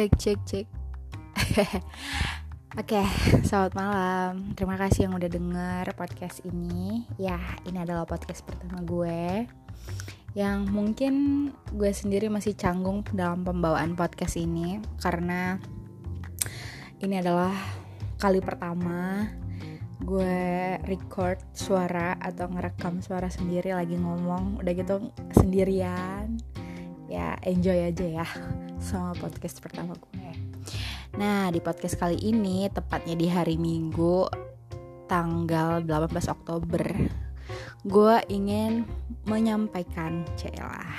cek cek cek Oke, selamat malam. Terima kasih yang udah denger podcast ini. Ya, ini adalah podcast pertama gue yang mungkin gue sendiri masih canggung dalam pembawaan podcast ini karena ini adalah kali pertama gue record suara atau ngerekam suara sendiri lagi ngomong udah gitu sendirian ya enjoy aja ya sama podcast pertama gue. Nah di podcast kali ini tepatnya di hari minggu tanggal 18 Oktober gue ingin menyampaikan celah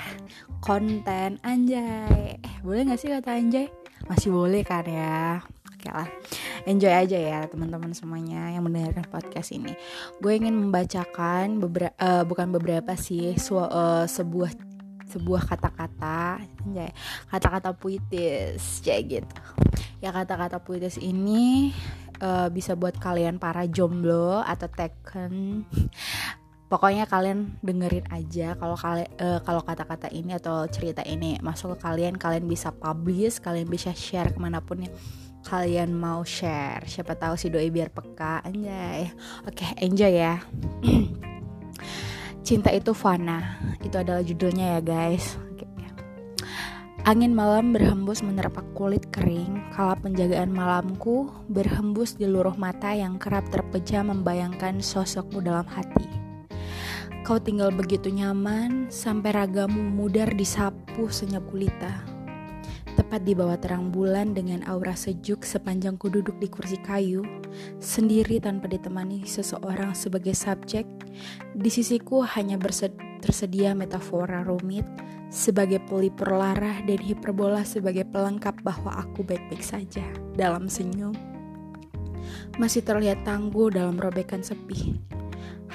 konten anjay. Eh boleh gak sih kata anjay? Masih boleh kan ya? Oke lah enjoy aja ya teman-teman semuanya yang mendengarkan podcast ini. Gue ingin membacakan beberapa uh, bukan beberapa sih uh, sebuah sebuah kata-kata kata-kata puitis kayak gitu. Ya kata-kata puitis ini uh, bisa buat kalian para jomblo atau taken pokoknya kalian dengerin aja kalau kalian uh, kalau kata-kata ini atau cerita ini masuk ke kalian kalian bisa publish kalian bisa share ke mana pun yang kalian mau share. Siapa tahu si doi biar peka anjay. Oke okay, enjoy ya Cinta itu fana, itu adalah judulnya ya guys. Angin malam berhembus menerpa kulit kering, kala penjagaan malamku berhembus di luruh mata yang kerap terpejam membayangkan sosokmu dalam hati. Kau tinggal begitu nyaman, sampai ragamu mudar disapu senyap gulita. Tepat di bawah terang bulan dengan aura sejuk sepanjang ku duduk di kursi kayu, sendiri tanpa ditemani seseorang sebagai subjek, di sisiku hanya tersedia metafora rumit sebagai pelipur lara dan hiperbola sebagai pelengkap bahwa aku baik-baik saja dalam senyum. Masih terlihat tangguh dalam robekan sepi,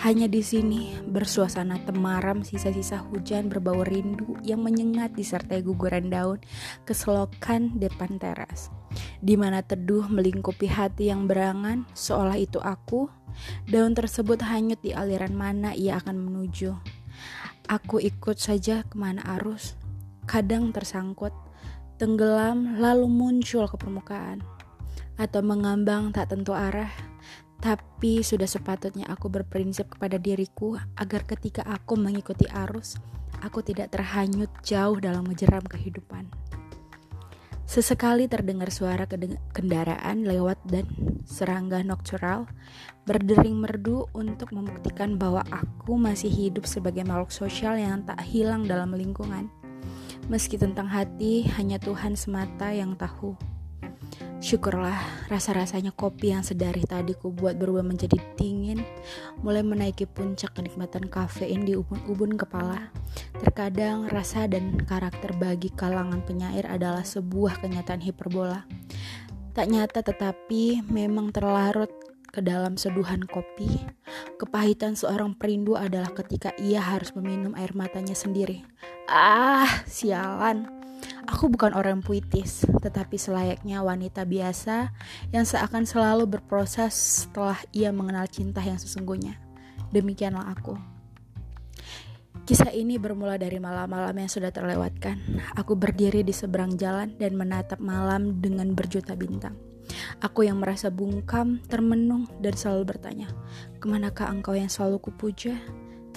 hanya di sini bersuasana temaram sisa-sisa hujan berbau rindu yang menyengat disertai guguran daun keselokan depan teras. Di mana teduh melingkupi hati yang berangan seolah itu aku, daun tersebut hanyut di aliran mana ia akan menuju. Aku ikut saja ke mana arus, kadang tersangkut, tenggelam lalu muncul ke permukaan, atau mengambang tak tentu arah, tapi sudah sepatutnya aku berprinsip kepada diriku agar ketika aku mengikuti arus, aku tidak terhanyut jauh dalam menjeram kehidupan. Sesekali terdengar suara kendaraan lewat dan serangga nocturnal berdering merdu untuk membuktikan bahwa aku masih hidup sebagai makhluk sosial yang tak hilang dalam lingkungan. Meski tentang hati, hanya Tuhan semata yang tahu. Syukurlah rasa-rasanya kopi yang sedari tadi ku buat berubah menjadi dingin Mulai menaiki puncak kenikmatan kafein di ubun-ubun kepala. Terkadang rasa dan karakter bagi kalangan penyair adalah sebuah kenyataan hiperbola. Tak nyata tetapi memang terlarut ke dalam seduhan kopi. Kepahitan seorang perindu adalah ketika ia harus meminum air matanya sendiri. Ah, sialan Aku bukan orang puitis, tetapi selayaknya wanita biasa yang seakan selalu berproses setelah ia mengenal cinta yang sesungguhnya. Demikianlah aku. Kisah ini bermula dari malam-malam yang sudah terlewatkan. Aku berdiri di seberang jalan dan menatap malam dengan berjuta bintang. Aku yang merasa bungkam, termenung, dan selalu bertanya, ke manakah engkau yang selalu kupuja?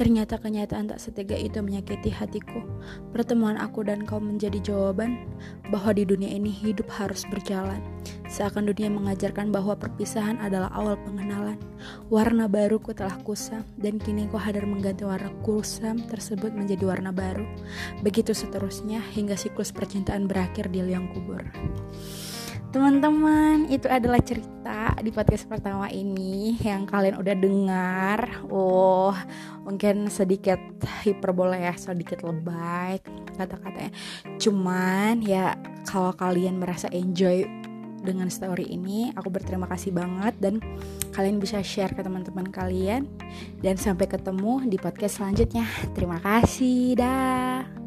Ternyata kenyataan tak setega itu menyakiti hatiku. Pertemuan aku dan kau menjadi jawaban bahwa di dunia ini hidup harus berjalan. Seakan dunia mengajarkan bahwa perpisahan adalah awal pengenalan. Warna baruku telah kusam dan kini kau hadir mengganti warna kusam tersebut menjadi warna baru. Begitu seterusnya hingga siklus percintaan berakhir di liang kubur. Teman-teman, itu adalah cerita di podcast pertama ini yang kalian udah dengar. Oh, mungkin sedikit hiperbola ya, sedikit lebay kata-katanya. Cuman ya kalau kalian merasa enjoy dengan story ini, aku berterima kasih banget dan kalian bisa share ke teman-teman kalian dan sampai ketemu di podcast selanjutnya. Terima kasih. Dah.